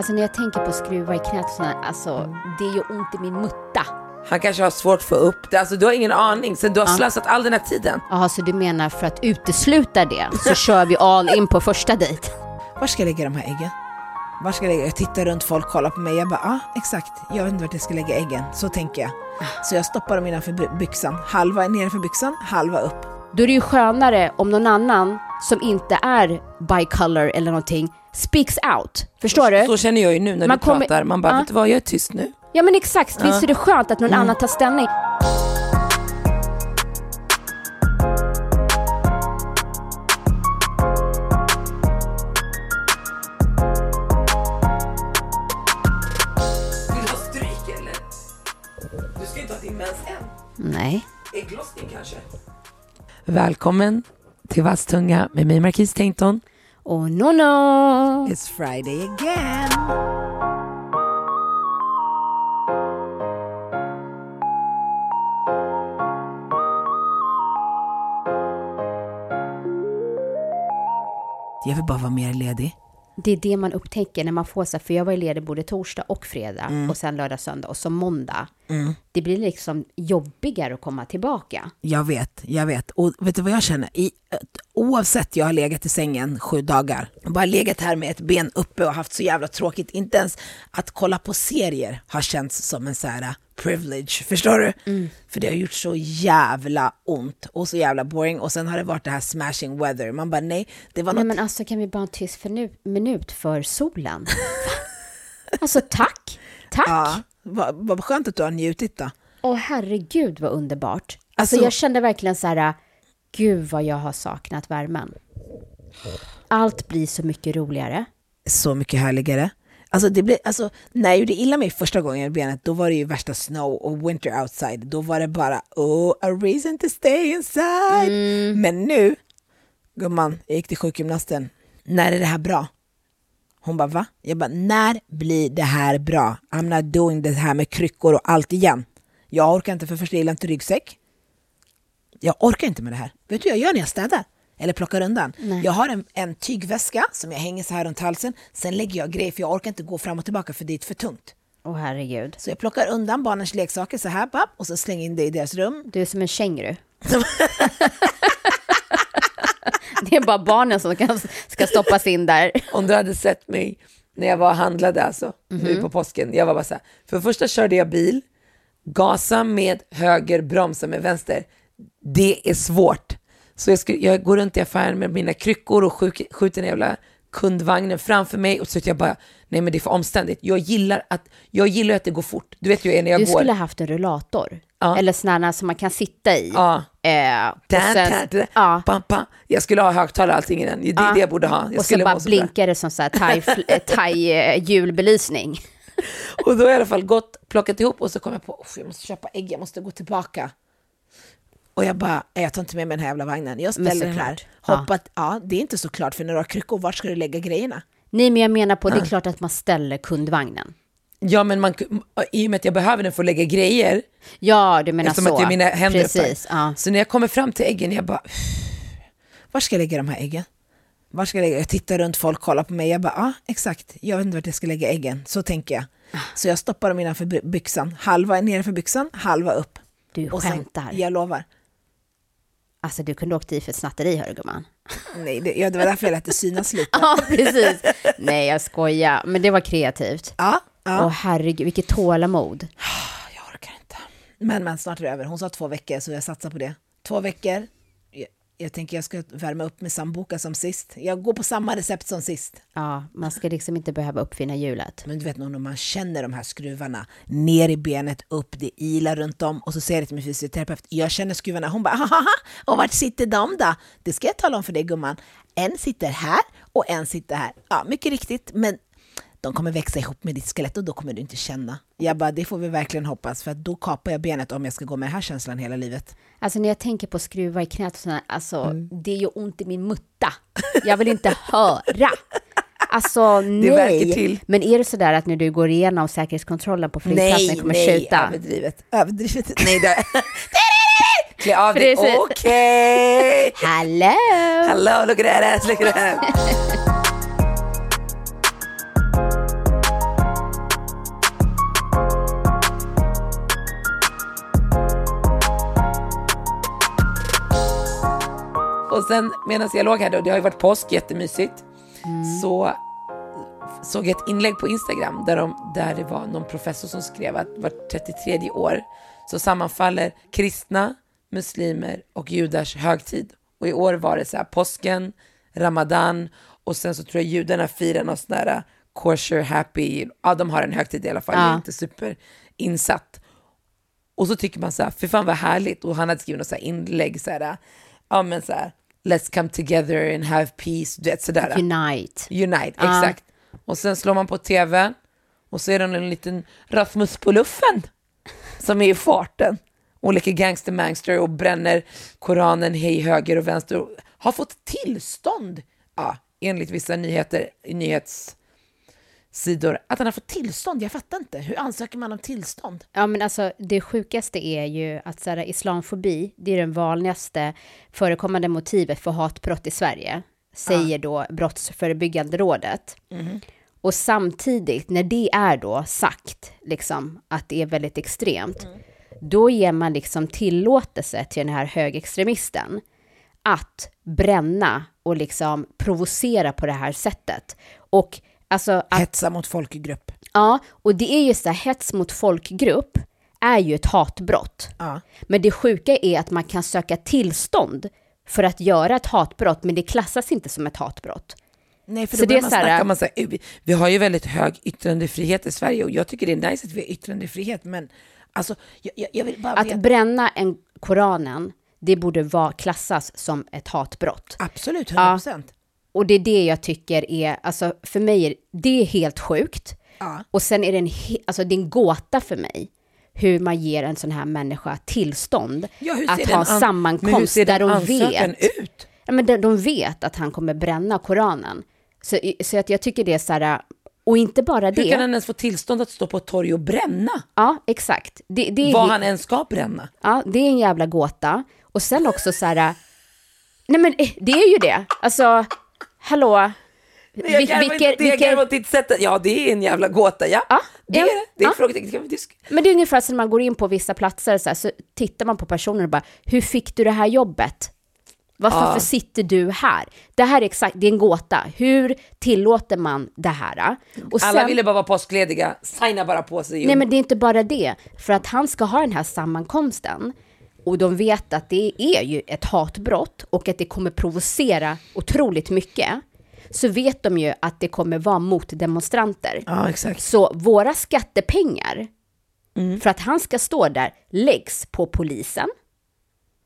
Alltså när jag tänker på skruva i knät och sådär, alltså det är ju ont i min mutta. Han kanske har svårt att få upp det. Alltså du har ingen aning. Sen du har slösat all den här tiden. Jaha, så du menar för att utesluta det så kör vi all in på första dejt? Var ska jag lägga de här äggen? Var ska jag lägga? Jag tittar runt, folk kollar på mig. Jag bara, ja ah, exakt, jag vet inte vart jag ska lägga äggen. Så tänker jag. Så jag stoppar dem innanför by- byxan. Halva nedanför byxan, halva upp. Då är det ju skönare om någon annan som inte är bicolor eller någonting speaks out. Förstår du? Så känner jag ju nu när Man du kommer- pratar. Man bara, Ja. vet du vad, jag är tyst nu. Ja men exakt, visst är det skönt att någon annan tar ställning? Vill du ha stryk eller? Du ska inte ha din mens än. Nej. Ägglossning kanske? Välkommen till Vasstunga med mig Marquis Tainton. Och no no. It's Friday again. Jag vill bara vara mer ledig. Det är det man upptäcker när man får så här, för jag var ledig både torsdag och fredag och sen lördag, söndag och så måndag. Det blir liksom jobbigare att komma tillbaka. Jag vet, jag vet. Och vet du vad jag känner? I, oavsett jag har legat i sängen sju dagar, bara legat här med ett ben uppe och haft så jävla tråkigt, inte ens att kolla på serier har känts som en så här uh, privilege, förstår du? För det har gjort så jävla ont och så jävla boring och sen har det varit det här smashing weather. Man bara nej, det var något Nej men alltså kan vi bara ha en tyst minut för solen? alltså tack, tack! Ja, vad, vad skönt att du har njutit då. Åh herregud vad underbart. Alltså, Alltså- jag kände verkligen så här, gud vad jag har saknat värmen. Allt blir så mycket roligare. så mycket härligare. Alltså, det blev, alltså, när jag gjorde illa mig första gången i benet, då var det ju värsta snow och winter outside. Då var det bara, oh, a reason to stay inside. Men nu, gumman, jag gick till sjukgymnasten. När är det här bra? Hon bara, va? Jag bara, när blir det här bra? I'm not doing det här med kryckor och allt igen. Jag orkar inte, för första gillar inte ryggsäck. Jag orkar inte med det här. Vet du vad jag gör när jag städar? Eller plockar undan? Jag har en, en tygväska som jag hänger så här runt halsen. Sen lägger jag grejer för jag orkar inte gå fram och tillbaka för det är för tungt. Åh herregud. Så jag plockar undan barnens leksaker så här papp, och så slänger in det i deras rum. Du är som en känguru. det är bara barnen som kan, ska stoppas in där. Om du hade sett mig när jag var och handlade alltså, nu på påsken. Jag var bara så här, för det första körde jag bil, gasa med höger, bromsa med vänster. Det är svårt. Så jag, skulle, jag går runt i affären med mina kryckor och skjuk, skjuter den jävla kundvagnen framför mig och så jag bara, nej men det är för omständigt. Jag gillar att, jag gillar att det går fort. Du vet ju hur jag är när jag Du går. skulle ha haft en rullator. Ja. Eller sådana som man kan sitta i. Ja. Eh, sen, ja. Pam, pam. Jag skulle ha högtalare allting i den. Det är Ja. det jag borde ha. Jag och så bara blinkar det som så här thai, eh, thai eh. Och då har jag i alla fall gått, plockat ihop och så kom jag på, "Uff, jag måste köpa ägg, jag måste gå tillbaka. Och jag bara, "Nej, jag tar inte med mig den här jävla vagnen. Jag ställer den här. såklart. Ja. Hoppat, ja. det är inte så klart för när du har kryckor, vart ska du lägga grejerna? Nej, men jag menar på, det är klart att man ställer kundvagnen. Ja, men man, i och med att jag behöver den för att lägga grejer, Ja, du menar eftersom så. att jag mina händer Precis, uppe. ja. Så när jag kommer fram till äggen, jag bara, Var ska jag lägga de här äggen? Var ska jag lägga? Jag tittar runt, folk kollar på mig. Jag bara, ja exakt, jag vet inte vart jag ska lägga äggen. Så tänker jag. Så jag stoppar dem innanför by- byxan. Halva nedanför byxan, halva upp. Du Och sen- skämtar. Jag lovar. Alltså du kunde åkt i för ett snatteri, hörru gumman. Nej, det, ja, det var därför jag lät det synas lite. Ja, precis. Nej, jag skojar. Men det var kreativt. Ja, ja. Herregud, vilket tålamod. Jag orkar inte. Men, men snart är det över. Hon sa två veckor så jag satsar på det. Två veckor. Jag, jag tänker jag ska värma upp med sambuca som sist. Jag går på samma recept som sist. Ja, man ska liksom inte behöva uppfinna hjulet. Men du vet nog när man känner de här skruvarna ner i benet, upp, det ilar runt om och så säger jag till min fysioterapeut, jag känner skruvarna. Hon bara, haha, och vart sitter de då? Det ska jag tala om för dig gumman. En sitter här och en sitter här. Ja, mycket riktigt, men de kommer växa ihop med ditt skelett och då kommer du inte känna. Jag bara, det får vi verkligen hoppas, för då kapar jag benet om jag ska gå med den här känslan hela livet. Alltså när jag tänker på skruva i knät och sådär, alltså det gör ont i min mutta. Jag vill inte höra. Alltså nej. Men är det sådär att när du går igenom säkerhetskontrollen på flygplatsen Nej, kommer nej, tjuta? överdrivet. Överdrivet. Nej, det... Klä av dig. Okej. Hallå! Hello, look at that ass, look at that. Och sen medan jag låg här då, det har ju varit påsk, jättemysigt, så såg jag ett inlägg på Instagram där, de, där det var någon professor som skrev att vart 33 år så sammanfaller kristna, muslimer och judars högtid. Och i år var det så här påsken, ramadan och sen så tror jag judarna firar någon sån där kosher, happy, ja de har en högtid i alla fall, jag är Ja. inte super insatt. Och så tycker man så här, för fan vad härligt. Och han hade skrivit något så här inlägg så här, ja men så här, let's come together and have peace, du vet sådär. Unite. Unite, exakt. Och sen slår man på tv och så är det en liten Rasmus på luffen som är i farten. Olika gangster-mangster och bränner Koranen hej höger och vänster och har fått tillstånd, ja, enligt vissa nyheter, nyhetssidor, att han har fått tillstånd. Jag fattar inte. Hur ansöker man om tillstånd? Ja, men alltså det sjukaste är ju att så här, islamfobi, det är den vanligaste förekommande motivet för hatbrott i Sverige, säger då Brottsförebyggande rådet. Och samtidigt, när det är då sagt, liksom, att det är väldigt extremt, då ger man liksom tillåtelse till den här högerextremisten att bränna och liksom provocera på det här sättet. Och alltså att Hetsa mot folkgrupp. Ja, och det är ju så här, hets mot folkgrupp är ju ett hatbrott. Ja. Men det sjuka är att man kan söka tillstånd för att göra ett hatbrott, men det klassas inte som ett hatbrott. Nej, för Så då börjar man så här- snacka Kan man säga, vi, har ju väldigt hög yttrandefrihet i Sverige och jag tycker det är nice att vi har yttrandefrihet, men alltså, jag, jag, vill bara Att veta. bränna en Koranen, det borde vara, klassas som ett hatbrott. Absolut, 100 procent. Och det är det jag tycker är, alltså för mig, är, det är helt sjukt. Ja. Och sen är det en, alltså det är en gåta för mig hur man ger en sån här människa tillstånd Ja, hur att ha hur sammankomst där de vet. ut? Ja, men de, de vet att han kommer bränna Koranen. Så, så att jag tycker det är så här, och inte bara Hur det. kan han ens få tillstånd att stå på ett torg och bränna? Ja, exakt. Det, det, är, Vad han ens ska bränna? ja, det är en jävla gåta. Och sen också så här, nej men eh, det är ju det. Alltså, hallå. Nej, jag garvar inte, garvar åt ditt sätt. att- Ja, det är en jävla gåta, ja. Ja, det är ja, det. Det är ja. frågetecken. Men det är ungefär som när man går in på vissa platser så, här, så tittar man på personen och bara, hur fick du det här jobbet? Varför Ja. varför sitter du här? Det här är exakt, det är en gåta. Hur tillåter man det här? Och Alla sen- ville bara vara påsklediga, signa bara på sig. Nej, men det är inte bara det. För att han ska ha den här sammankomsten och de vet att det är ju ett hatbrott och att det kommer provocera otroligt mycket, så vet de ju att det kommer vara motdemonstranter. Ja, exakt. Så våra skattepengar, Mm. för att han ska stå där, läggs på polisen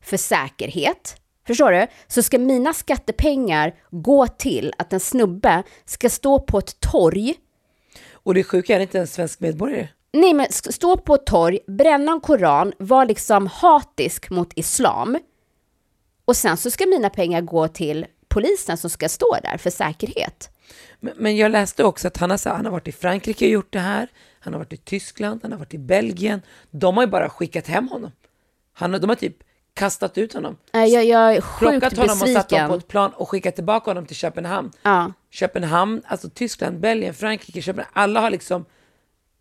för säkerhet. Förstår du? Så ska mina skattepengar gå till att en snubbe ska stå på ett torg Och det sjuka är inte en svensk medborgare. Nej, men stå på ett torg, bränna en koran, vara liksom hatisk mot islam. Och sen så ska mina pengar gå till polisen som ska stå där för säkerhet. Men, men jag läste också att han har, han har varit i Frankrike och gjort det här. Han har varit i Tyskland, han har varit i Belgien. De har ju bara skickat hem honom. Han, de har typ kastat ut honom. Nej, Jag, jag är sjukt Plockat honom och satt honom på besviken. ett plan och skickat tillbaka honom till Köpenhamn. Ja. Köpenhamn, alltså Tyskland, Belgien, Frankrike, Köpenhamn. Alla har liksom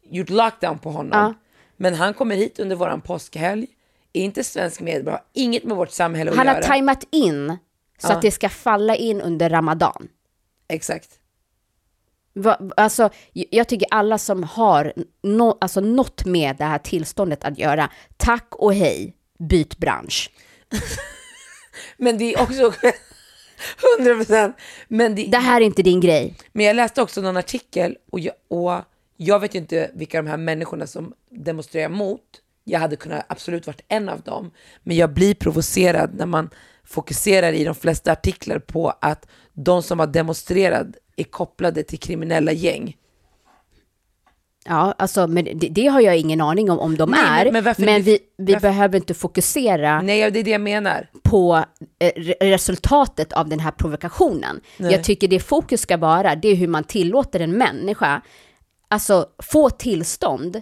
gjort lockdown på honom. Ja. Men han kommer hit under våran påskhelg, är inte svensk medborgare, har inget med vårt samhälle att Han har göra. tajmat in så Ja. att det ska falla in under ramadan. Exakt. Va, alltså, jag tycker alla som har no, alltså, något med det här tillståndet att göra, tack och hej, byt bransch. Men det är också 100 procent. Men, det, Det här är inte din grej. men jag läste också någon artikel och jag, och jag vet inte vilka de här människorna som demonstrerar mot. Jag hade kunnat absolut varit en av dem. Men jag blir provocerad när man fokuserar i de flesta artiklar på att de som har demonstrerat är kopplade till kriminella gäng. Ja, alltså, men det, det har jag ingen aning om om de Nej, men- är. men Men, det- vi, vi varför- behöver inte fokusera Nej, det är det jag menar. på eh, re- resultatet av den här provokationen. Jag tycker det fokus ska vara, det är hur man tillåter en människa, alltså få tillstånd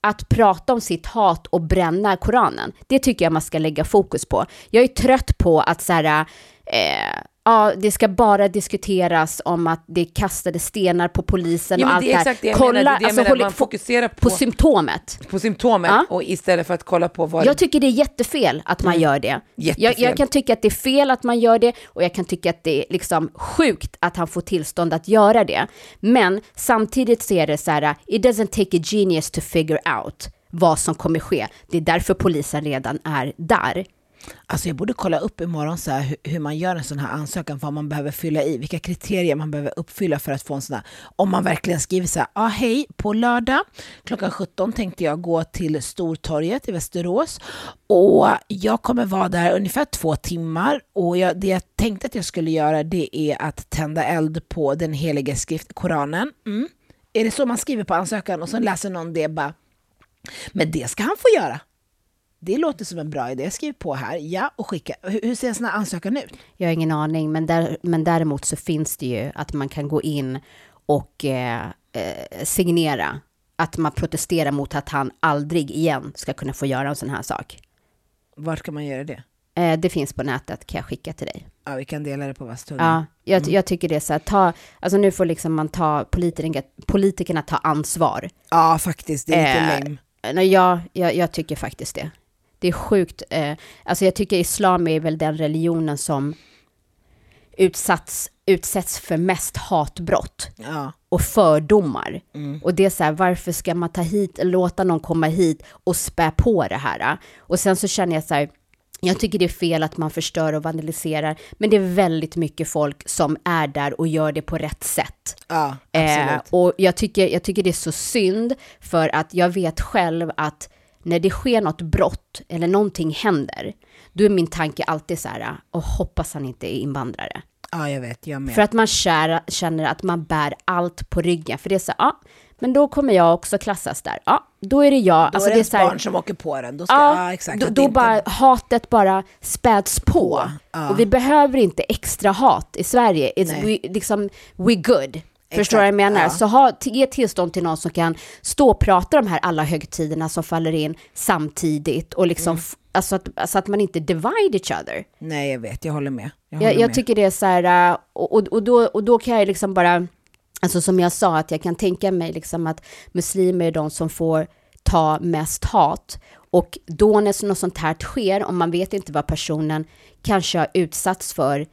att prata om sitt hat och bränna Koranen. Det tycker jag man ska lägga fokus på. Jag är trött på att så här, eh, ja, det ska bara diskuteras om att det kastade stenar på polisen Ja, och allt det här. exakt det jag menar. Det jag menar. håll- Man fokuserar på- på symptomet. På symptomet Ja. och istället för att kolla på vad... Jag tycker det är jättefel att man gör det. Mm. Jag, jag kan tycka att det är fel att man gör det och jag kan tycka att det är liksom sjukt att han får tillstånd att göra det. Men samtidigt så är det så här, it doesn't take a genius to figure out vad som kommer ske. Det är därför polisen redan är där. Alltså jag borde kolla upp imorgon så här hur, hur man gör en sån här ansökan, vad man behöver fylla i, vilka kriterier man behöver uppfylla för att få en sån här, om man verkligen skriver så här, ah, hej, på lördag klockan 17 tänkte jag gå till Stortorget i Västerås och jag kommer vara där ungefär två timmar och jag, det jag tänkte att jag skulle göra det är att tända eld på den heliga skrift, Koranen. Mm. Är det så man skriver på ansökan och så läser någon det bara, men det ska han få göra. Det låter som en bra idé. Skriv på här. Ja, och skicka. Hur, hur ser en sån här ansökan ut? Jag har ingen aning, men, där, men däremot så finns det ju att man kan gå in och eh, eh, signera att man protesterar mot att han aldrig igen ska kunna få göra en sån här sak. Var ska man göra det? Eh, det finns på nätet, kan jag skicka till dig. Ja, vi kan dela det på Vastunga. Ja, jag, jag tycker det är så här, ta, alltså nu får liksom man ta, politikerna, politikerna ta ansvar. ja, faktiskt. Det är lite Eh, lame. Jag, jag, jag tycker faktiskt det. Det är sjukt. Eh, alltså jag tycker islam är väl den religionen som utsatts, utsätts för mest hatbrott Ja. och fördomar. Mm. Och det är så här, varför ska man ta hit, låta någon komma hit och spä på det här? Och sen så känner jag så här, jag tycker det är fel att man förstör och vandaliserar, men det är väldigt mycket folk som är där och gör det på rätt sätt. Ja, absolut. Eh, och jag tycker, jag tycker det är så synd, för att jag vet själv att när det sker något brott eller någonting händer, då är min tanke alltid så här, och hoppas han inte är invandrare. ja, jag vet. Jag med. För att man kär, känner att man bär allt på ryggen. För det är så ja, men då kommer jag också klassas där. Ja, då är det jag. Då alltså är det det är ens så här, barn som åker på den. Då ska, Ja, exakt. då, då inte- bara hatet bara späds på. Ja. Och vi behöver inte extra hat i Sverige. It's Nej. we, liksom, we good. Förstår du vad jag menar? ja. Så ha, ge tillstånd till någon som kan stå och prata de här alla högtiderna som faller in samtidigt och liksom, Mm. alltså att, alltså att man inte divide each other. Nej, jag vet. Jag håller med. Jag, Jag, håller jag med. tycker det är så här, äh, och, och, och, då, och då kan jag liksom bara, alltså som jag sa, att jag kan tänka mig liksom att muslimer är de som får ta mest hat. Och då när något sånt här sker, om man vet inte vad personen kanske har utsatts för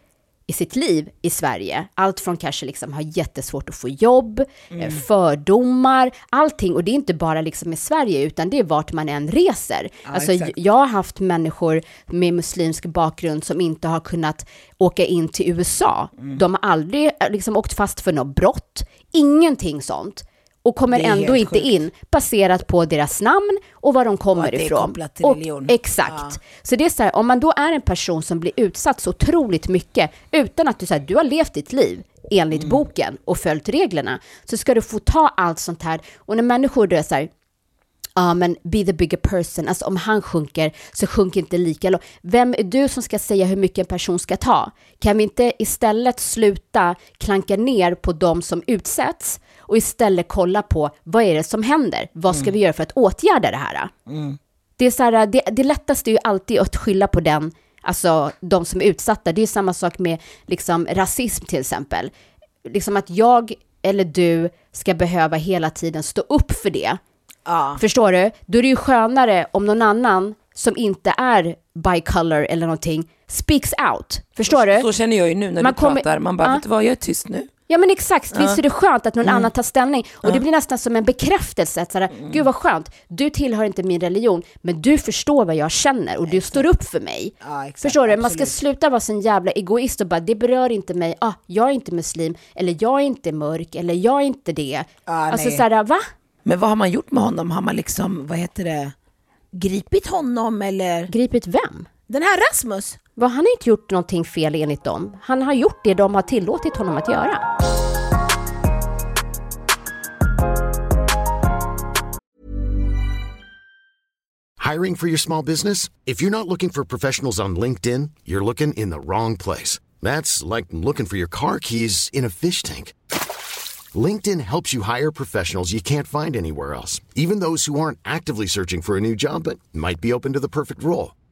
i sitt liv i Sverige. Allt från kanske liksom har jättesvårt att få jobb, eh, fördomar, allting. Och det är inte bara liksom i Sverige, utan det är vart man än reser. alltså, exakt. jag har haft människor med muslimsk bakgrund som inte har kunnat åka in till USA. Mm. De har aldrig eh, liksom åkt fast för något brott, ingenting sånt. Och kommer ändå inte sjukt. in baserat på deras namn och var de kommer Och det är ifrån. kopplat till och, religion. Exakt. Ja. Så det är så här, om man då är en person som blir utsatt så otroligt mycket utan att du, så här, du har levt ditt liv enligt boken och följt reglerna, så ska du få ta allt sånt här. Och när människor då är så här, ja men be the bigger person, alltså om han sjunker så sjunker inte lika långt. Vem är du som ska säga hur mycket en person ska ta? Kan vi inte istället sluta klanka ner på de som utsätts och istället kolla på vad är det som händer? Vad ska vi göra för att åtgärda det här? Det, är så här, det, det lättaste är ju alltid att skylla på den, alltså de som är utsatta. Det är samma sak med liksom, rasism till exempel. Liksom att jag eller du ska behöva hela tiden stå upp för det. Ja. Förstår du? Då är det ju skönare om någon annan som inte är bicolor eller någonting speaks out. Förstår du? Så känner jag ju nu när Man du kommer- pratar. Man bara, Ja. vet du vad, jag är tyst nu. Ja men exakt, visst är det skönt att någon Mm. annan tar ställning? Och det blir nästan som en bekräftelse, att såhär, Mm. gud vad skönt, du tillhör inte min religion, men du förstår vad jag känner och du står upp för mig. Ja, exakt, Förstår du? Man ska absolut. sluta vara sån jävla egoist och bara, det berör inte mig, ah, jag är inte muslim, eller jag är inte mörk, eller jag är inte det. Ah, alltså såhär, va? Men vad har man gjort med honom? Har man liksom, vad heter det, gripit honom eller? Gripit vem? Den här Rasmus? Va, han har inte gjort någonting fel enligt dem. Han har gjort det de har tillåtit honom att göra. Hiring for your small business? If you're not looking for professionals on LinkedIn, you're looking in the wrong place. That's like looking for your car keys in a fish tank. LinkedIn helps you hire professionals you can't find anywhere else, even those who aren't actively searching for a new job but might be open to the perfect role.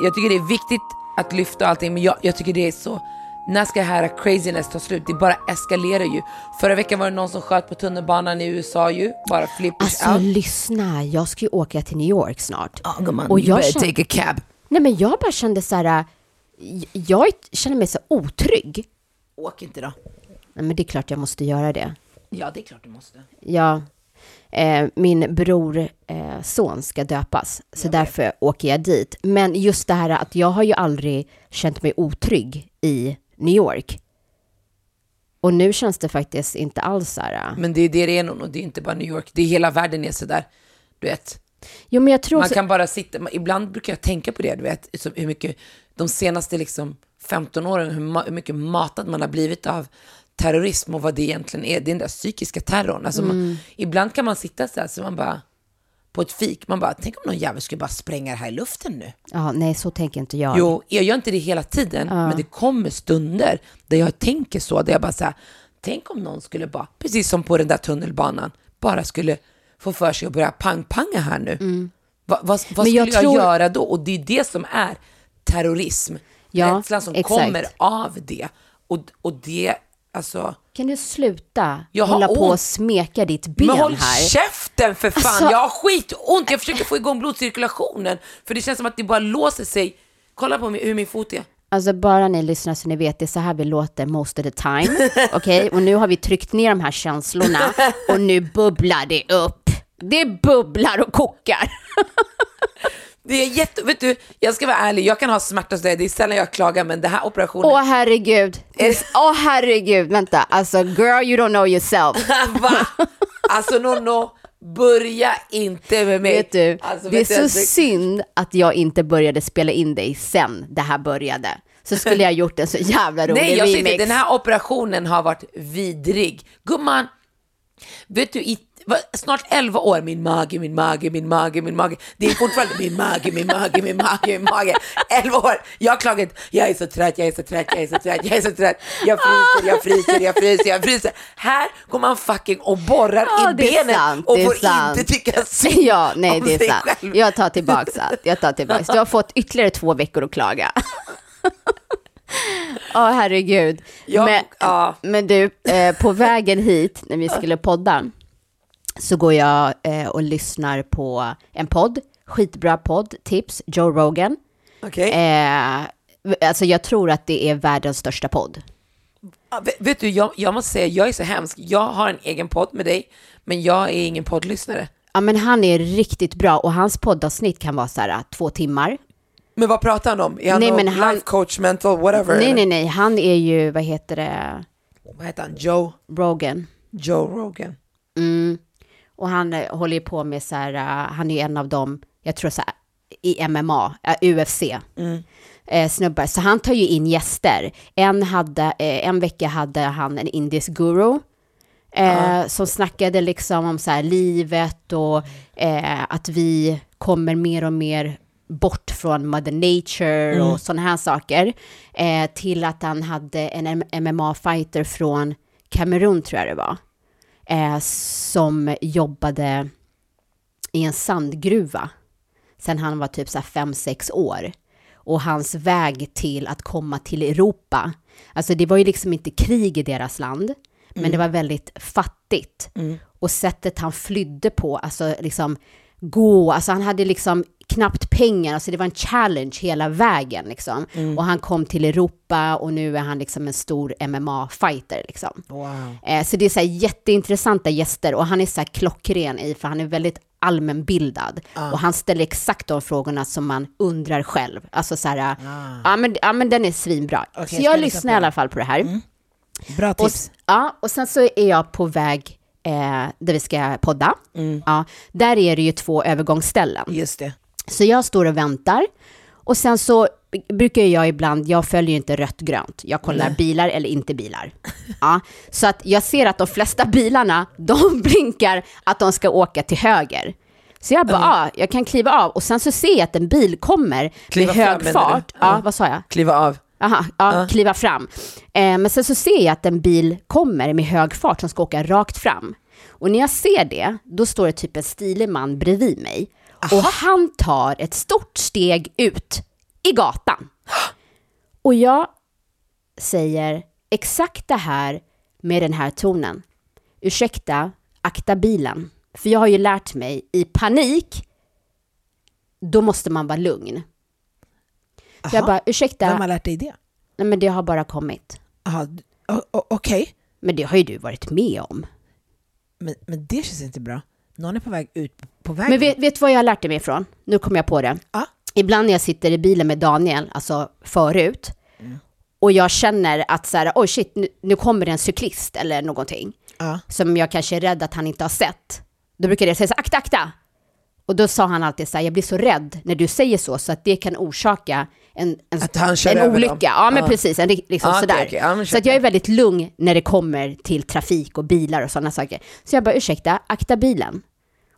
Jag tycker det är viktigt att lyfta allting, men jag, jag tycker det är så... När ska det här craziness ta slut? Det bara eskalerar ju. Förra veckan var det någon som sköt på tunnelbanan i USA ju. Bara flippers Alltså out. lyssna, jag ska ju åka till New York snart. Ja, gumman, Och you jag better take a cab. Nej men jag bara kände så här, jag känner mig så otrygg. Åk inte då. Nej men det är klart jag måste göra det. Ja, det är klart du måste. Ja, eh, min bror eh, son ska döpas, så därför åker jag dit. Men just det här att jag har ju aldrig känt mig otrygg i New York. Och nu känns det faktiskt inte alls så här. äh. Men det är det det är nog, och det är inte bara New York. Det är hela världen är sådär. Du vet, Jo men jag tror... man så- kan bara sitta, man- ibland brukar jag tänka på det, du vet, hur mycket, de senaste liksom 15 åren, hur, hur mycket matad man har blivit av terrorism och vad det egentligen är. Det är den där psykiska terrorn. Alltså Mm. man, ibland kan man sitta så här, så man bara, på ett fik, man bara, tänk om någon jävel skulle bara spränga det här i luften nu. Ja, nej så tänker inte jag. Jo, jag gör inte det hela tiden, men det kommer stunder där jag tänker så, där jag bara så här, tänk om någon skulle bara, precis som på den där tunnelbanan, bara skulle få för sig att börja pang-panga här nu. Va, vad vad Mm. Skulle jag jag, tror- göra då? Och det är det som är terrorism. Ja, Rädslan som exakt. kommer av det. Och, och det, alltså... Kan du sluta Jag hålla på och smeka ditt ben Men håll här? käften för fan! Alltså- Jag har skitont, jag försöker få igång blodcirkulationen. För det känns som att det bara låser sig. Kolla på mig, hur min fot är. Alltså bara ni lyssnar så ni vet, det är så här vi låter most of the time. Okej, och nu har vi tryckt ner de här känslorna och nu bubblar det upp. Det bubblar och kokar. Det är jätte, vet du, jag ska vara ärlig, jag kan ha smärta och sådär, det är sällan jag klagar, men det här operationen, Åh herregud. Åh herregud, vänta. Alltså girl you don't know yourself. va? Alltså Nonno, börja inte med mig. Vet du, alltså, det är så alltså, synd att jag inte började spela in dig sen det här började. Så skulle jag gjort en så jävla rolig Nej, jag remix. inte, den här operationen har varit vidrig. Gumman, vet du, i snart 11 år, min mage, min mage, min mage, min mage. Det är fortfarande min mage, min mage, min mage, min mage. 11 år, jag har klagat, jag är så trött, jag är så trött, jag är så trött, jag är så trött. Jag fryser, jag fryser, jag fryser, jag fryser. Här går man fucking och borrar Ja, i benen sant, och får sant. inte tycka synd Ja, nej om det är sig sant. själv. Jag tar tillbaks allt. Jag tar tillbaks. Du har fått ytterligare två veckor att klaga. Ja, herregud. Ja, men, ja. men du, eh, på vägen hit när vi skulle podda så går jag eh, och lyssnar på en podd, skitbra podd, tips, Joe Rogan. Okej. Eh, alltså jag tror att det är världens största podd. Ja, vet- du, jag, jag måste säga, jag är så hemsk. Jag har en egen podd med dig, men jag är ingen poddlyssnare. Ja, men han är riktigt bra och hans poddavsnitt kan vara så här två timmar. Men vad pratar han om? Är han Nej, men han- life coach, mental, whatever? Nej, nej, nej, han är ju, vad heter det, Vad heter han? Joe? Rogan. Joe Rogan. Mm. Och han eh, håller ju på med så här, eh, han är en av de jag tror så här, i MMA, äh, UFC. Eh, snubbar, så han tar ju in gäster. En, hade, eh, en vecka hade han en indisk guru. Eh, Som snackade liksom om så här, livet och eh, att vi kommer mer och mer bort från mother nature och sådana här saker. Eh, till att han hade en MMA-fighter från Kamerun tror jag det var. Eh, som jobbade i en sandgruva sen han var typ så fem, sex år. Och hans väg till att komma till Europa, alltså det var ju liksom inte krig i deras land, men det var väldigt fattigt. Och sättet han flydde på, alltså liksom gå, alltså han hade liksom knappt pengar, alltså det var en challenge hela vägen liksom. Och han kom till Europa och nu är han liksom en stor MMA-fighter liksom. Wow. Eh, Så det är så här jätteintressanta gäster och han är så här klockren i, för han är väldigt allmänbildad. Och han ställer exakt de frågorna som man undrar själv. Alltså så här, ja, men, ja men den är svinbra. Okej, så jag jag lyssna lyssnar i alla fall på det här. Bra Och, tips. s- ja, och sen så är jag på väg eh, där vi ska podda. Mm. Ja, där är det ju två övergångsställen. Just det. Så jag står och väntar. Och sen så brukar jag ibland, jag följer inte rött grönt. Jag kollar bilar eller inte bilar. Ja, så att jag ser att de flesta bilarna, de blinkar att de ska åka till höger. Så jag bara, ja, jag kan kliva av. Och sen så ser jag att en bil kommer Kliva med fram, hög menar fart. Ja, Ja. vad sa jag? Kliva av. Aha, ja, kliva fram. Eh, men sen så ser jag att en bil kommer med hög fart som ska åka rakt fram. Och när jag ser det, då står det typ en stilig man bredvid mig. Och han tar ett stort steg ut i gatan. Och jag säger exakt det här med den här tonen. Ursäkta, akta bilen. För jag har ju lärt mig i panik, då måste man vara lugn. Så jag Aha. bara, ursäkta, Vem har lärt dig det? Nej, men det har bara kommit. Aha, o- Okej, Men det har ju du varit med om. men, men det känns inte bra. Någon är på väg ut på vägen. Men vet, vet du vad jag har lärt mig ifrån? Nu kommer jag på det. Ja. Ibland när jag sitter i bilen med Daniel, alltså förut, och jag känner att så här, oj shit, nu, nu kommer det en cyklist eller någonting, Ja. som jag kanske är rädd att han inte har sett. Då brukar jag säga så här, akta, akta! Och då sa han alltid så här, jag blir så rädd när du säger så, så att det kan orsaka en, en, Att han kör en olycka. dem. Ja, men Ja. precis. En, liksom okej, sådär. Ja, men så att jag är väldigt lugn när det kommer till trafik och bilar och sådana saker. Så jag bara, ursäkta, akta bilen.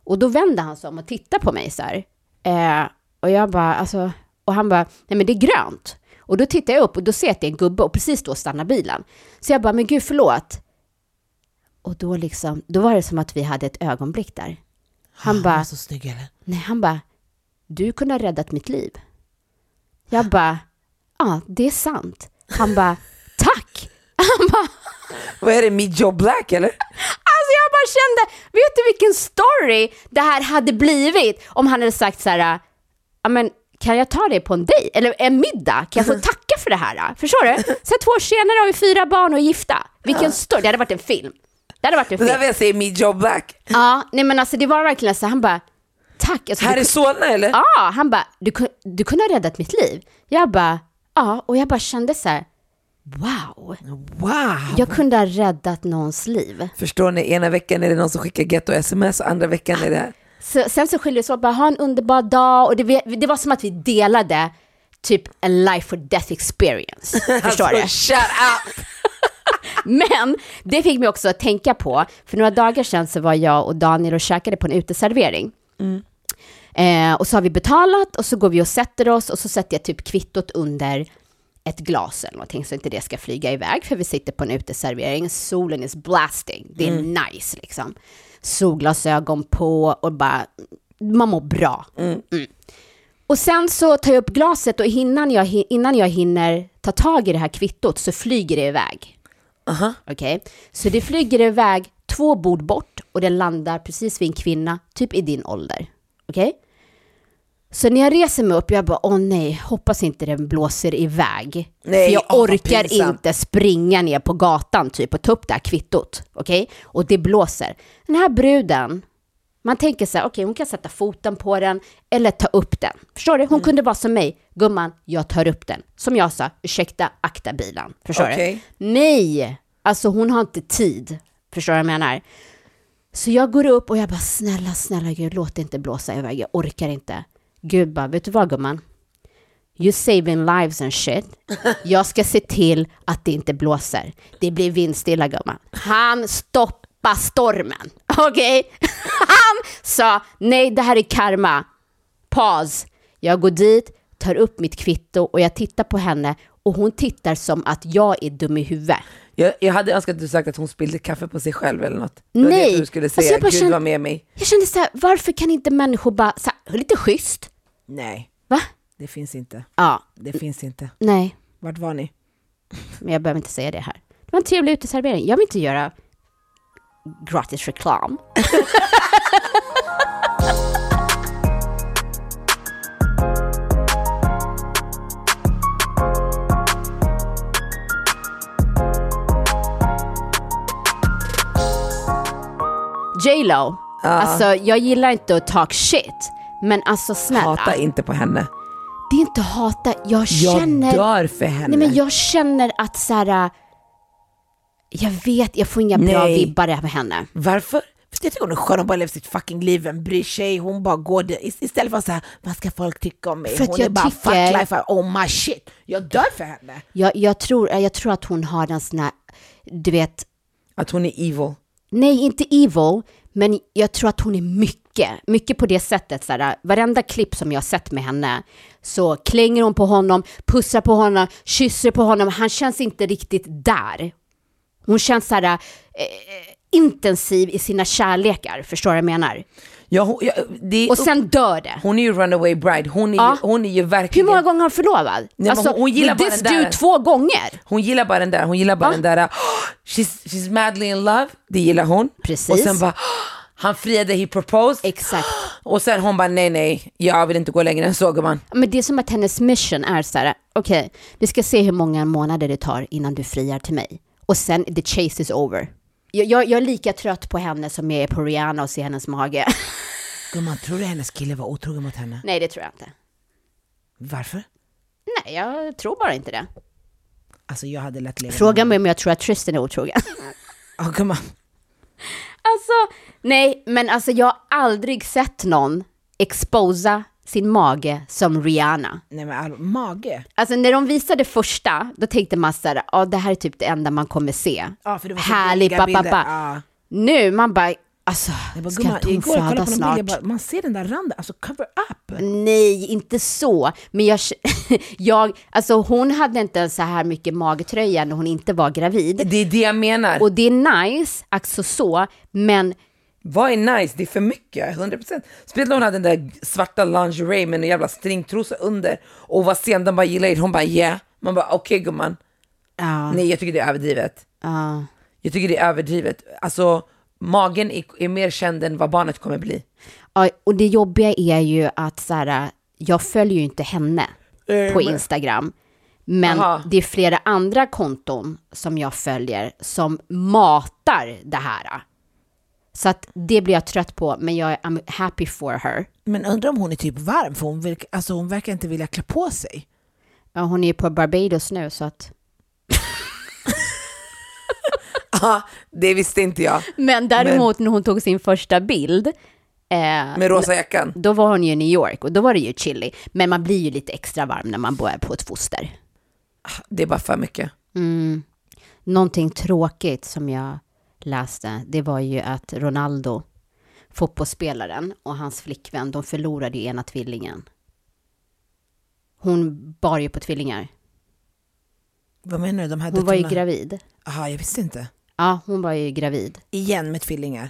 Och då vände han sig om och tittade på mig så här. Eh, och jag bara, alltså, och han bara, nej men det är grönt. Och då tittar jag upp och då ser jag att det är en gubbe och precis då stannar bilen. Så jag bara, men gud förlåt. Och då liksom, då var det som att vi hade ett ögonblick där. Han Han bara, så snygg eller? Nej, han bara, du kunde ha räddat mitt liv. Jag bara, ja, det är sant. Han bara, tack. Han bara, Vad är det, Meet Joe Black eller? alltså jag bara kände, vet du vilken story det här hade blivit om han hade sagt så här, ja men kan jag ta dig på en dejt eller en middag? Kan jag få tacka för det här? Förstår du? Sen två år senare har vi fyra barn och är gifta. Vilken story, det hade varit en film. Det hade varit en Det där film. vill jag säga Meet Joe Black. Ja, nej men alltså det var verkligen så, han bara, tack. Alltså, Här du- i Solna eller? Ja, han bara, du, du kunde ha räddat mitt liv. Jag bara, ja, och jag bara kände så här, wow, Wow! jag kunde ha räddat någons liv. Förstår ni, ena veckan är det någon som skickar getto-sms och andra veckan är det. Så, sen så skiljer det sig åt, bara ha en underbar dag och det, det var som att vi delade typ en life or death experience. Förstår du? Alltså, shut up! Men det fick mig också att tänka på, för några dagar sedan så var jag och Daniel och käkade på en uteservering. Eh, och så har vi betalat och så går vi och sätter oss och så sätter jag typ kvittot under ett glas eller någonting så inte det ska flyga iväg för vi sitter på en uteservering. Solen is blasting. Det är nice liksom. Solglasögon på och bara, man mår bra. Mm. Och sen så tar jag upp glaset och innan jag, innan jag hinner ta tag i det här kvittot så flyger det iväg. Aha. Okej, så det flyger iväg två bord bort och den landar precis vid en kvinna, typ i din ålder. Okej? Så när jag reser mig upp, jag bara, åh nej, hoppas inte den blåser iväg. Nej, För jag åh, orkar inte springa ner på gatan typ och ta upp det här kvittot. Okej? Och det blåser. Den här bruden, man tänker så här, okej hon kan sätta foten på den eller ta upp den. Förstår du? Hon Mm. kunde vara som mig, gumman, jag tar upp den. Som jag sa, ursäkta, akta bilen. Förstår Okej. du? Nej, alltså hon har inte tid. Förstår du vad jag menar? Så jag går upp och jag bara, snälla, snälla gud, låt det inte blåsa iväg, jag orkar inte. Gud bara, vet du vad gumman? You saving lives and shit. Jag ska se till att det inte blåser. Det blir vindstilla gumman. Han stoppar stormen. Okej? Han sa, nej det här är karma. Paus. Jag går dit, tar upp mitt kvitto och jag tittar på henne och hon tittar som att jag är dum i huvudet. Jag, jag hade önskat att du sagt att hon spillde kaffe på sig själv eller något. Det var Nej. det du skulle Alltså, säga, jag bara Gud kände- var med mig. Jag kände så här, varför kan inte människor bara, så här, lite schysst? Nej, Va? det finns inte. Ja, Det finns inte. nej, Vart var ni? men jag behöver inte säga det här. Det var en trevlig uteservering. Jag vill inte göra gratis reklam. J.Lo, alltså jag gillar inte att talk shit, men alltså snälla. Hata inte på henne. Det är inte hata, jag Jag känner... dör för henne. Nej men jag känner att så här, jag vet, jag får inga bra Nej. vibbar av henne. Varför? För jag tycker hon är skön, hon bara lever sitt fucking liv, vem bryr sig? Hon bara går det, ist- istället för att säga vad ska folk tycka om mig? För hon jag är bara tycker- fuck life, oh my shit. Jag dör för henne. Jag, jag, tror, jag tror att hon har en sån här, du vet, Att hon är evil nej inte evil, men jag tror att hon är mycket, mycket på det sättet. Så här, varenda klipp som jag har sett med henne så klänger hon på honom, pussar på honom, kysser på honom. Han känns inte riktigt där. Hon känns så här eh, eh intensiv i sina kärlekar, förstår du vad jag menar? Ja, hon, ja, det Och sen dör det. hon är ju runaway bride, hon är, Ja. ju, hon är ju Hur verkligen... många gånger har hon förlovad? men alltså, hon- hon gillar bara den där. dude två gånger. Hon gillar bara den där, hon gillar bara Va? den där, "Oh, she's, she's madly in love, det gillar hon. Precis. Och sen bara, "Oh, han friade, he proposed. Exakt. Och sen hon bara, nej nej, jag vill inte gå längre än så gumman. Men det är som att hennes mission är så här, okej, vi ska se hur många månader det tar innan du friar till mig. Och sen, the chase is over. Jag, jag, jag är lika trött på henne som jag är på Rihanna och ser hennes mage. Gumman, tror du hennes kille var otrogen mot henne? Nej, det tror jag inte. Varför? Nej, jag tror bara inte det. Alltså jag hade lätt levat Fråga mig om jag tror att Tristan är otrogen. Ja gumman. Alltså, nej, men alltså jag har aldrig sett någon exposa sin mage som Rihanna. Nej men all, mage. Alltså när de visade första, då tänkte man så här, ja det här är typ det enda man kommer se. Ja, för det var så Härlig billiga pappa. bilder. Ja. Nu, man bara, alltså, Jag bara, ska gumman, inte hon igår föda snart? bild, bara, man ser den där randen, alltså cover up. Nej, inte så. Men jag, jag, alltså hon hade inte en så här mycket magtröja när hon inte var gravid. Det är det jag menar. Och det är nice, alltså så, men Vad är nice? Det är för mycket, 100%. Speciellt när hon hade den där svarta lingerie med en jävla stringtrosa under och var sen, de bara gillade det. Hon bara yeah. Man bara okej gumman. ja, Nej jag tycker det är överdrivet. ja. Jag tycker det är överdrivet. Alltså magen är, är mer känd än vad barnet kommer bli. Ja, och det jobbiga är ju att så här, jag följer ju inte henne på Instagram. Men Aha. det är flera andra konton som jag följer som matar det här. Så att det blir jag trött på, men jag är I'm happy for her. Men undrar om hon är typ varm, för hon, verkar- alltså, hon verkar inte vilja klä på sig. Ja, hon är ju på Barbados nu, så att... Ja, det visste inte jag. Men däremot när hon tog sin första bild, eh, Med rosa jackan. då var hon ju i New York och då var det ju chilly. Men man blir ju lite extra varm när man bor på ett foster. Det är bara för mycket. Mm. Någonting tråkigt som jag läste, det var ju att Ronaldo, fotbollsspelaren, och hans flickvän, de förlorade ju ena tvillingen. Hon bar ju på tvillingar. Vad menar du? De här Hon var ju gravid. Jaha, jag visste inte. Ja, hon var ju gravid. Igen med tvillingar.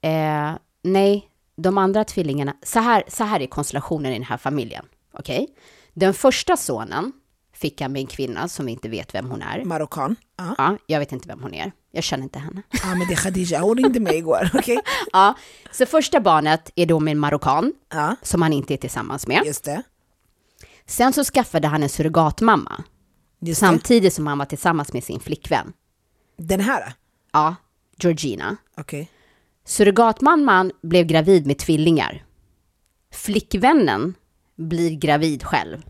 Eh, nej, de andra tvillingarna, så här, så här är konstellationen i den här familjen. Okej? Den första sonen fick han med en kvinna som vi inte vet vem hon är. Marockan. Ja, Ja, jag vet inte vem hon är. Jag känner inte henne. ah, men det är Khadija, hon ringde mig igår. Okej? Ja, så första barnet är då med en marockan Ja, som han inte är tillsammans med. just det. Sen så skaffade han en surrogatmamma Just det. samtidigt som han var tillsammans med sin flickvän. Den här? Ja, Georgina. Okej. Surrogatmamman blev gravid med tvillingar. Flickvännen blir gravid själv.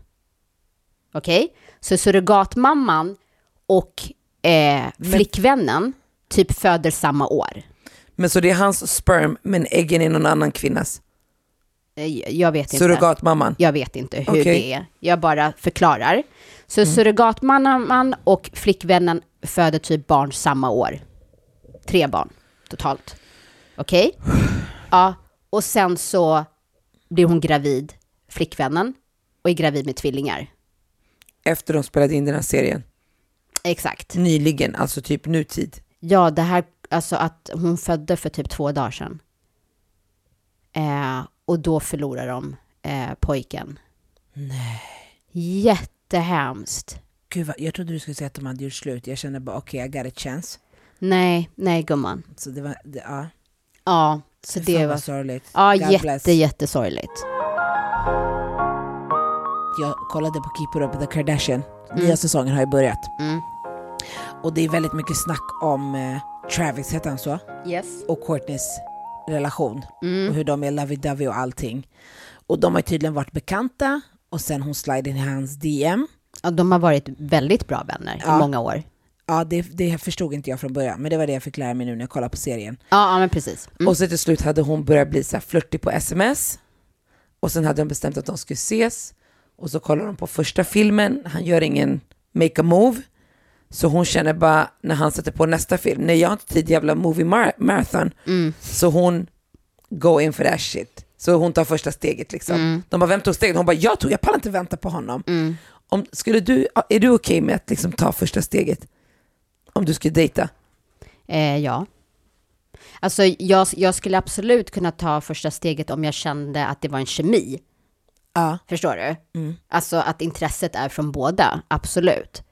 Okej? Så surrogatmamman och eh, flickvännen typ föder samma år. Men så det är hans sperm men äggen är någon annan kvinnas. Eh, Jag vet inte. Surrogatmamman. Jag vet inte hur Okej. det är. Jag bara förklarar. Så Mm. surrogatmamman och flickvännen föder typ barn samma år. Tre barn totalt. Okej? Ja, och sen så blir hon gravid, flickvännen, och är gravid med tvillingar. Efter de spelade in den här serien. Exakt. Nyligen, alltså typ nutid. Ja, det här, alltså att hon födde för typ två dagar sedan. Eh, och då förlorar de eh, pojken. Nej. Jättehemskt. Gud, vad, jag trodde du skulle säga att de hade gjort slut. Jag kände bara okej, I got a chance. Nej, nej gumman. Så det var, det, ja. Ja, så det vad var... sorgligt. Ja, God jätte, bless. jättesorgligt. Jag kollade på Keep It Up with the Kardashian. Nya säsongen har ju börjat. Mm. Och det är väldigt mycket snack om eh, Travis, heter han så? Yes. Och Courtneys relation. Mm. Och hur de är lovey-dovey och allting. Och de har tydligen varit bekanta. Och sen hon slide in i hans DM. Ja, de har varit väldigt bra vänner Ja. i många år. Ja, det, det förstod inte jag från början. Men det var det jag fick lära mig nu när jag kollade på serien. Ja, ja men precis. Mm. Och så till slut hade hon börjat bli så här flörtig på sms. Och sen hade de bestämt att de skulle ses. Och så kollar de på första filmen, han gör ingen make a move. Så hon känner bara när han sätter på nästa film, nej jag har inte tid jävla movie mar- marathon. Så hon go in for that shit. Så hon tar första steget liksom. De bara, vem tog steget? Hon bara, jag tog, jag pallar inte vänta på honom. Om, skulle du, är du okej med att liksom ta första steget? Om du skulle dejta? Eh, ja. Alltså jag, jag skulle absolut kunna ta första steget om jag kände att det var en kemi. Ja. Förstår du? Alltså att intresset är från båda, absolut.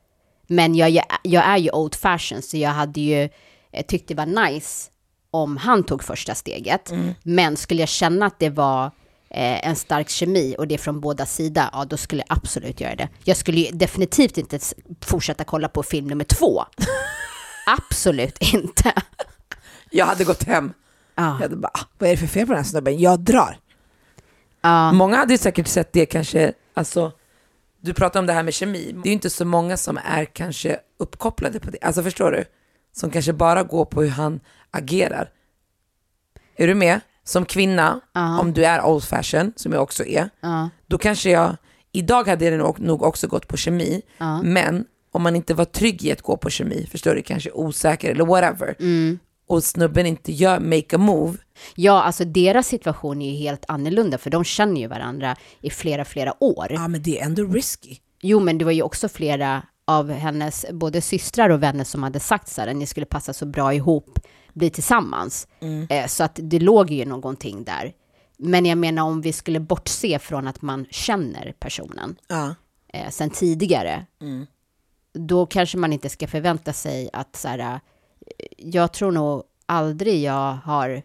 Men jag, jag, jag är ju old fashion så jag hade ju eh, tyckt det var nice om han tog första steget. Men skulle jag känna att det var eh, en stark kemi och det är från båda sidor, ja då skulle jag absolut göra det. Jag skulle ju definitivt inte fortsätta kolla på film nummer två. absolut inte. Jag hade gått hem. Ja. Jag hade bara, "Ah, vad är det för fel på den här snubben? Jag drar. Ja. Många hade säkert sett det kanske, alltså, du pratar om det här med kemi. Det är ju inte så många som är kanske uppkopplade på det. Alltså förstår du? Som kanske bara går på hur han agerar. Är du med? Som kvinna, om du är old fashion, som jag också är, Ja. då kanske jag, idag hade det nog, också gått på kemi, men om man inte var trygg i att gå på kemi, förstår du, kanske osäker eller whatever, och snubben inte gör make a move, Ja, alltså deras situation är ju helt annorlunda, för de känner ju varandra i flera, flera år. Ja men det är ändå risky. Jo, men det var ju också flera av hennes, både systrar och vänner som hade sagt så här, att ni skulle passa så bra ihop, bli tillsammans. Eh, så att det låg ju någonting där. Men jag menar om vi skulle bortse från att man känner personen Ja. eh, sen tidigare, då kanske man inte ska förvänta sig att så här, jag tror nog aldrig jag har,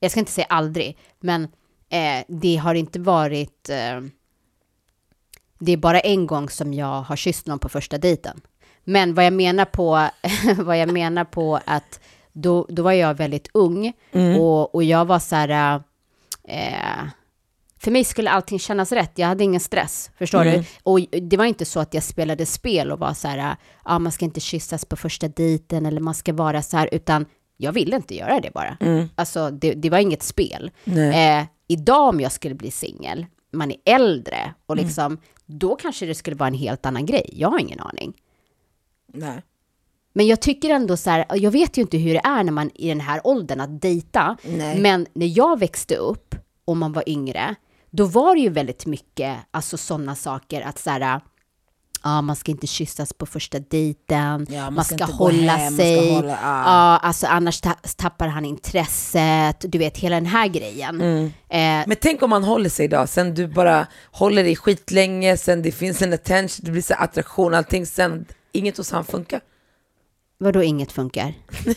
jag ska inte säga aldrig, men eh, det har inte varit, eh, det är bara en gång som jag har kysst någon på första dejten. Men vad jag menar på, vad jag menar på att då, då var jag väldigt ung och, och jag var så här, eh, för mig skulle allting kännas rätt. Jag hade ingen stress, förstår du? Och det var inte så att jag spelade spel och var så här, ja, man ska inte kyssas på första dejten eller man ska vara så här, utan jag ville inte göra det bara. Alltså, det, det var inget spel. Eh, idag om jag skulle bli singel, man är äldre och liksom, då kanske det skulle vara en helt annan grej. Jag har ingen aning. Nej. Men jag tycker ändå så här, jag vet ju inte hur det är när man i den här åldern att dejta. Nej. Men när jag växte upp och man var yngre, då var det ju väldigt mycket, alltså sådana saker att så här, ja, man ska inte kyssas på första dejten, Ja, man man, ska ska, hålla hem, man ska sig, hålla- ja. ja, alltså annars ta tappar han intresset, du vet hela den här grejen. Mm. Eh, Men tänk om man håller sig då, sen du bara håller dig skitlänge, sen det finns en attention, det blir så attraktion, allting, sen inget hos han funkar. vadå inget funkar?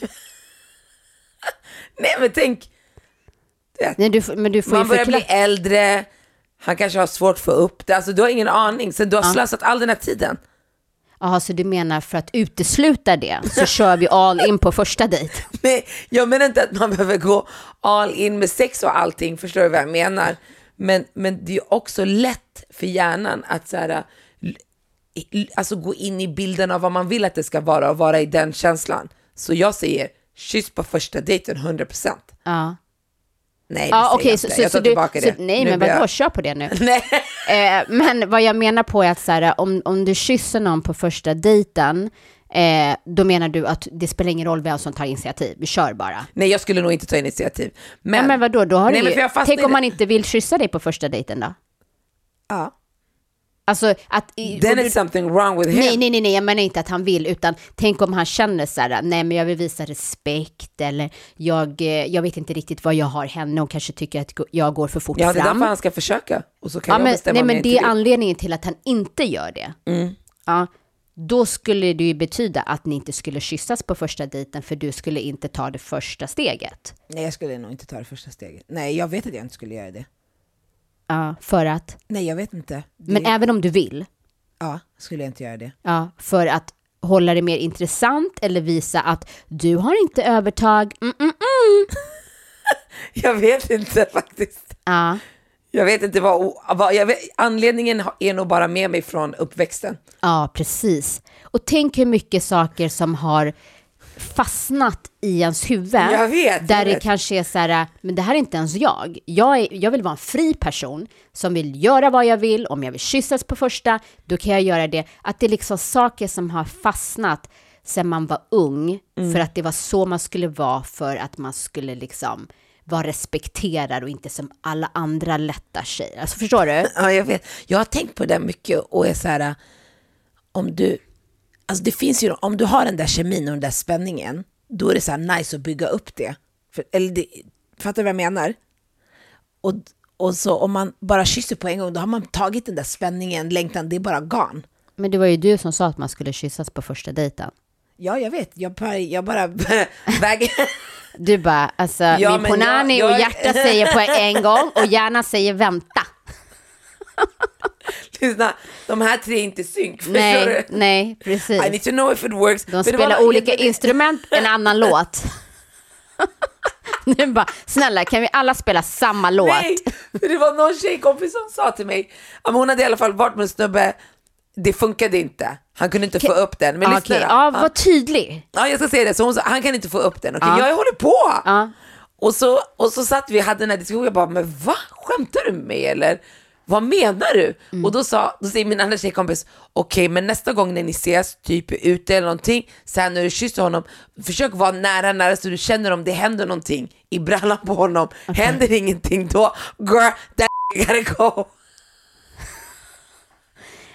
Nej men tänk, Nej, du, men du får man börjar bli äldre, han kanske har svårt att få upp det, alltså du har ingen aning, sen du har slösat all den här tiden. Jaha, så du menar för att utesluta det så kör vi all in på första dejt? Nej, jag menar inte att man behöver gå all in med sex och allting, förstår du vad jag menar? Men, men det är också lätt för hjärnan att så här, alltså gå in i bilden av vad man vill att det ska vara och vara i den känslan. Så jag säger kyss på första dejten 100%. Ja. Nej, det Ja, okej, jag så, inte. så, jag tar så du, tillbaka så, det. nej, Nu men vadå, jag- kör på det nu. Eh, men vad jag menar på är att så här, om, om du kysser någon på första dejten, eh, då menar du att det spelar ingen roll vem som tar initiativ, vi kör bara. Nej, jag skulle nog inte ta initiativ. Men, ja, men vadå, då har Nej, du ju, tänk om man inte vill kyssa dig på första dejten då? Ja. Alltså att... then is something wrong with him. Nej, nej, nej, nej, jag menar inte att han vill, utan tänk om han känner så här, nej men jag vill visa respekt eller jag, eh, jag vet inte riktigt vad jag har henne och kanske tycker att jag går för fort Ja, det är fram. därför han ska försöka. Och så kan Ja, jag men, bestämma nej, men det är anledningen till att han inte gör det. Mm. Ja, då skulle det ju betyda att ni inte skulle kyssas på första dejten för du skulle inte ta det första steget. Nej, jag skulle nog inte ta det första steget. Nej, jag vet att jag inte skulle göra det. Ja, för att, Nej, jag vet inte. Det, men även om du vill, Ja, skulle jag inte göra det. ja, för att hålla det mer intressant eller visa att du har inte övertag. Mm, mm, mm. Jag vet inte faktiskt. Ja, Jag vet inte vad, vad vet, anledningen är nog bara med mig från uppväxten. ja, precis. Och tänk hur mycket saker som har fastnat i ens huvud. Jag vet, Där jag det vet. kanske är så här, men det här är inte ens jag. Jag, är, jag vill vara en fri person som vill göra vad jag vill. Om jag vill kyssas på första, då kan jag göra det. Att det är liksom saker som har fastnat sedan man var ung. Mm. För att det var så man skulle vara för att man skulle liksom vara respekterad och inte som alla andra lätta tjejer. Alltså förstår du? Ja, jag vet. Jag har tänkt på det mycket och är så här, om du, alltså det finns ju, om du har den där kemin och den där spänningen, då är det så här nice att bygga upp det. För, eller det fattar du vad jag menar? Och, och så om man bara kysser på en gång, då har man tagit den där spänningen, längtan, det är bara gone. Men det var ju du som sa att man skulle kyssas på första dejten. Ja, jag vet. Jag bara, jag bara Väg. Du bara, alltså Ja, min ponani jag- och jag- hjärta säger på en gång och hjärnan säger vänta. Lyssna, de här tre är inte synk, Nej, du? nej, precis. I need to know if it works. De spelar olika instrument, en annan låt. Nu bara, snälla kan vi alla spela samma låt? Nej, för det var någon tjejkompis som sa till mig, hon hade i alla fall varit med en snubbe, det funkade inte. Han kunde inte få upp den. Men Ja, lyssna Okej, då. ja, var tydlig. Ja, jag ska säga det. Så hon sa, han kan inte få upp den. Okej, Ja. jag håller på. Ja. Och, så, och så satt vi och hade den här diskussionen. Jag bara, men va? Skämtar du med mig eller? Vad menar du? Mm. Och då, sa, då säger min andra tjejkompis, okej, men nästa gång när ni ses, typ ute eller någonting, sen när du kysser honom, försök vara nära, nära så du känner om det händer någonting i brallan på honom. Händer ingenting då, girl, that gotta go.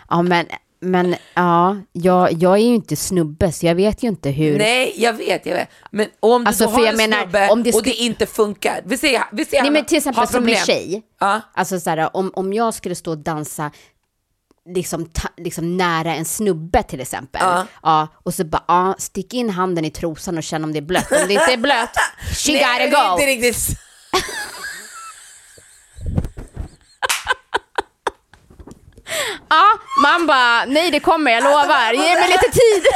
Ja, men, men ja, jag, jag är ju inte snubbe så jag vet ju inte hur. Nej, jag vet, jag vet. Men om du Alltså, då har en menar, snubbe om det och det inte funkar, vi säger, vi säger Nej men till exempel som en tjej. Ja. Alltså så här, om, om jag skulle stå och dansa liksom, ta, liksom nära en snubbe till exempel. Ja. Ja, och så bara, ja, stick in handen i trosan och känn om det är blött. Om det inte är blött, she Nej, gotta det är go. Inte riktigt. Ja, man bara, nej det kommer, jag lovar. Ge mig lite tid.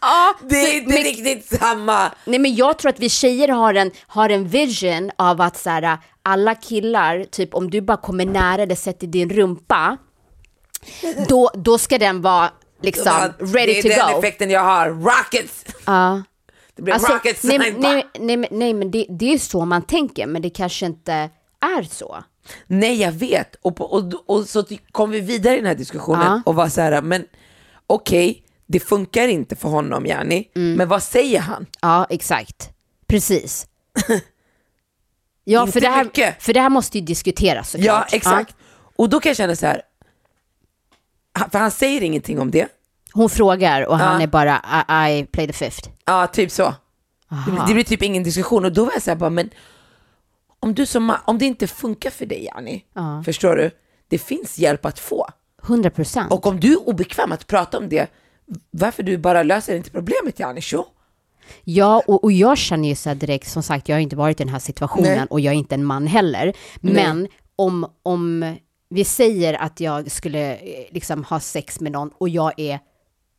ja, Det är inte men- riktigt samma. Nej men jag tror att vi tjejer har en, har en vision av att så här, alla killar, typ om du bara kommer nära eller sätter din rumpa, då, då ska den vara liksom ready to det är den go. effekten jag har. Rockets! Ja. Det blir Alltså, rocket nej, nej, nej, men- nej men det, det är så man tänker, men det kanske inte är så. Nej, jag vet. Och, på, och, och så kom vi vidare i den här diskussionen Ja. och var så här, men okej, det funkar inte för honom, Jani. Mm. Men vad säger han? Ja, exakt. Precis. Ja, Inte för det, här, mycket. för det här måste ju diskuteras såklart. Ja, exakt. Och då kan jag känna så här, för han säger ingenting om det. Hon frågar och han Ja. är bara I, I play the fifth. Ja, typ så. Det, det blir typ ingen diskussion och då var jag så här bara, men om, du som, om det inte funkar för dig, Jani, Ja. förstår du? Det finns hjälp att få. 100 procent. Och om du är obekväm att prata om det, varför du bara löser inte problemet, Jani? Sure. Ja, och, och jag känner ju så här direkt, som sagt, jag har inte varit i den här situationen Nej. och jag är inte en man heller. Men om, om vi säger att jag skulle eh, liksom ha sex med någon och jag är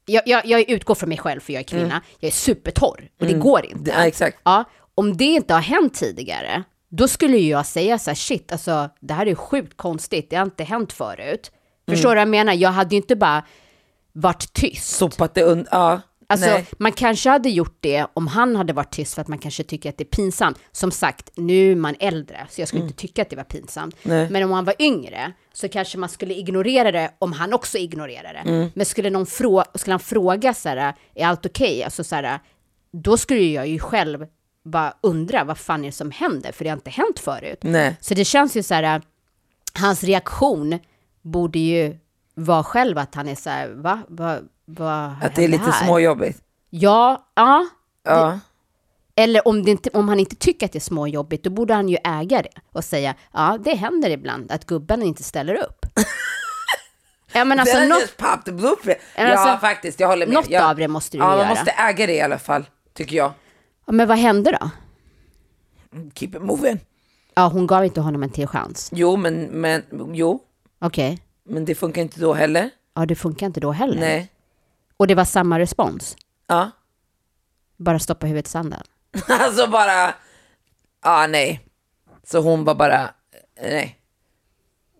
jag, jag, jag utgår från mig själv för jag är kvinna. Jag är supertorr och det går inte. Ja, exakt. Ja, om det inte har hänt tidigare, då skulle ju jag säga så här, shit, alltså det här är sjukt konstigt, det har inte hänt förut. Förstår du vad jag menar? Jag hade ju inte bara varit tyst. Sopat det under, ja. Alltså, Nej. man kanske hade gjort det om han hade varit tyst för att man kanske tycker att det är pinsamt. Som sagt, nu är man äldre, så jag skulle inte tycka att det var pinsamt. Nej. Men om man var yngre så kanske man skulle ignorera det om han också ignorerar det. Men skulle, någon frå skulle han fråga så här, är allt okej? Alltså så här, då skulle jag ju själv bara undra vad fan är det som händer? För det har inte hänt förut. Nej. Så det känns ju så här, hans reaktion borde ju vara själv att han är så här, va? va, va Att det är lite här? småjobbigt. Ja, ja. Ja. Eller om, inte, om han inte tycker att det är småjobbigt, då borde han ju äga det och säga, ja, det händer ibland att gubben inte ställer upp. ja, men alltså, något, just popped the blueprint. Ja, alltså, faktiskt, jag håller med. något jag, av det måste du Ja, man göra. måste äga det i alla fall, tycker jag. Ja, men vad hände då? Keep it moving. Ja, hon gav inte honom en till chans. Jo, men, men, jo, Okej, men det funkar inte då heller. ja, det funkar inte då heller. Nej. Och det var samma respons, Ja. bara stoppa huvudet i sanden. Alltså bara, ja nej. Så hon var bara, nej.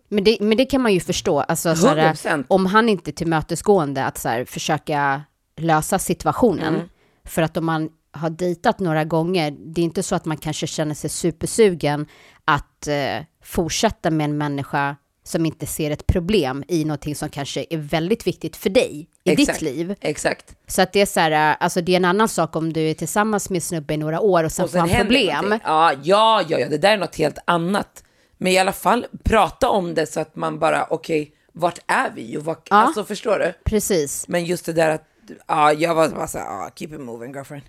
Men det, men det kan man ju förstå, alltså, så här, 100%. om han inte är tillmötesgående att så här, försöka lösa situationen. Mm. För att om man har dejtat några gånger, det är inte så att man kanske känner sig supersugen att eh, fortsätta med en människa som inte ser ett problem i någonting som kanske är väldigt viktigt för dig i Exakt. ditt liv. Exakt. Så att det är så här, eh, alltså det är en annan sak om du är tillsammans med snubbe i några år och sen, Och får han problem. Ja, ja, ja, det där är något helt annat. Men i alla fall prata om det så att man bara, okej, vart är vi? Och vad, Ja. Alltså förstår du? Precis. Men just det där att, ja, jag var bara såhär, ja, Keep it moving girlfriend.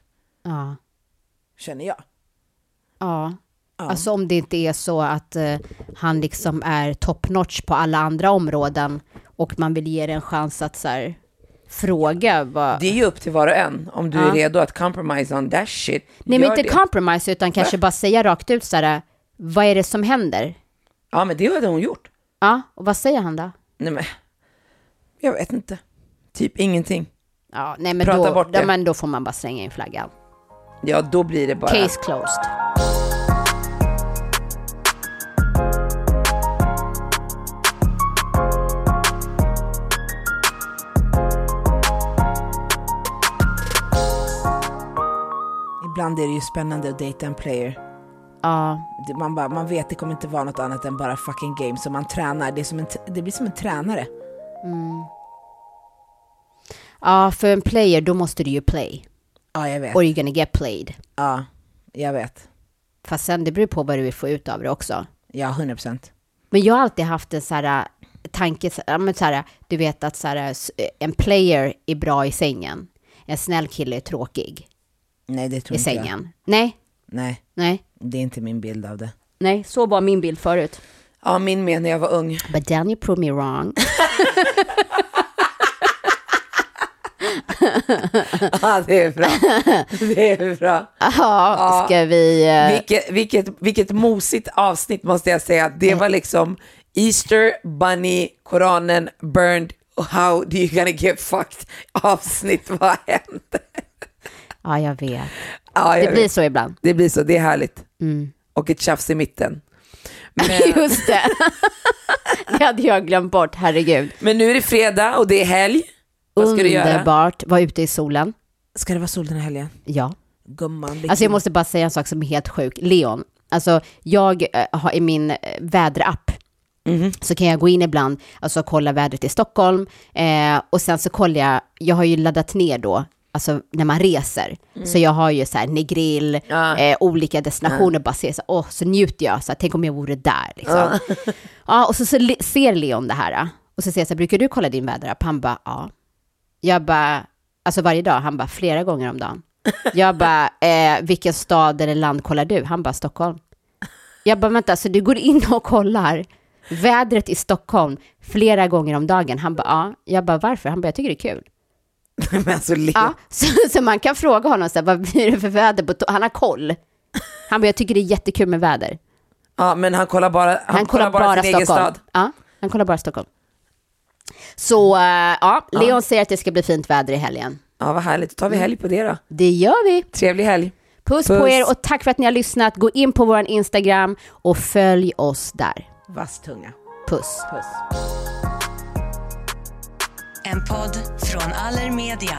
Ja. Känner jag. Ja. Alltså om det inte är så att eh, han liksom är top notch på alla andra områden och man vill ge det en chans att så här, fråga vad... det är ju upp till var och en om du Ja. är redo att compromise on that shit. Nej men inte det. compromise utan kanske bara säga rakt ut så här, vad är det som händer? Ja, men det hade hon gjort. Ja, och vad säger han då? Nej men, jag vet inte. Typ ingenting. Ja, nej men Prata då, bort det. ja, men då får man bara slänga in flaggan. Ja, då blir det bara... Case closed. Ibland är det ju spännande att dejta en player. Ja, Man, bara, man vet det kommer inte vara något annat än bara fucking game som man tränar. Det, en, det blir som en tränare. ja, för en player då måste du ju play. Ja, jag vet. Or you're gonna get played. Ja, jag vet. Fast sen det beror på vad du vill få ut av det också. Ja, 100 procent. Men jag har alltid haft en så här äh, tanke, så- här, du vet att så här, s- en player är bra i sängen. En snäll kille är tråkig Nej, det tror i inte sängen. jag. Nej, Nej, nej, det är inte min bild av det. nej, så var min bild förut. Ja, min med när jag var ung. But then you prove me wrong. Ja, det är bra. Det är bra. Ja, ska vi... eh, Vilket, vilket, vilket mosigt avsnitt måste jag säga. Det var liksom Easter, Bunny, Koranen, Burned, How do you gonna get fucked avsnitt. Vad hände? Ja, jag vet. Ja, jag Det blir vet. så ibland. det blir så, det är härligt. Mm. Och ett tjafs i mitten. Men, Just det. det hade jag glömt bort, herregud. men nu är det fredag och det är helg. Vad ska du göra? Underbart. Var ute i solen. Ska det vara sol den här helgen? Ja. Gumman. Alltså jag måste bara säga en sak som är helt sjuk. Leon, alltså jag eh, har i min eh, väderapp så kan jag gå in ibland, alltså kolla vädret i Stockholm eh, och sen så kollar jag, jag har ju laddat ner då, alltså när man reser. Så jag har ju så här Negril, Ja. eh, olika destinationer, bara ser så åh, så njuter jag, så här, tänk om jag vore där liksom. Ja, och så, så ser Leon det här. eh, Och så säger jag så här, brukar du kolla din väderapp? Han bara, ja. Jag bara, alltså varje dag, han bara, flera gånger om dagen. Jag bara, eh, vilken stad eller land kollar du? Han bara, Stockholm. Jag bara, vänta, så du går in och kollar vädret i Stockholm flera gånger om dagen? Han bara, ja. Jag bara, varför? Han bara, jag tycker det är kul. Men alltså, Leo. Ja, så, så man kan fråga honom, så här, vad blir det för väder? På to-" han har koll. Han bara, jag tycker det är jättekul med väder. Ja, men han kollar bara, han Han, kollar bara, sin egen Stockholm. stad. Ja, han kollar bara Stockholm. Så, eh, ja, Leon säger att det ska bli fint väder i helgen. Ja, vad härligt. Då tar vi helg på det då. Det gör vi. Trevlig helg. Puss, Puss. på er och tack för att ni har lyssnat. Gå in på vår Instagram och följ oss där. Vass tunga. Puss. Puss. En podd från Allermedia.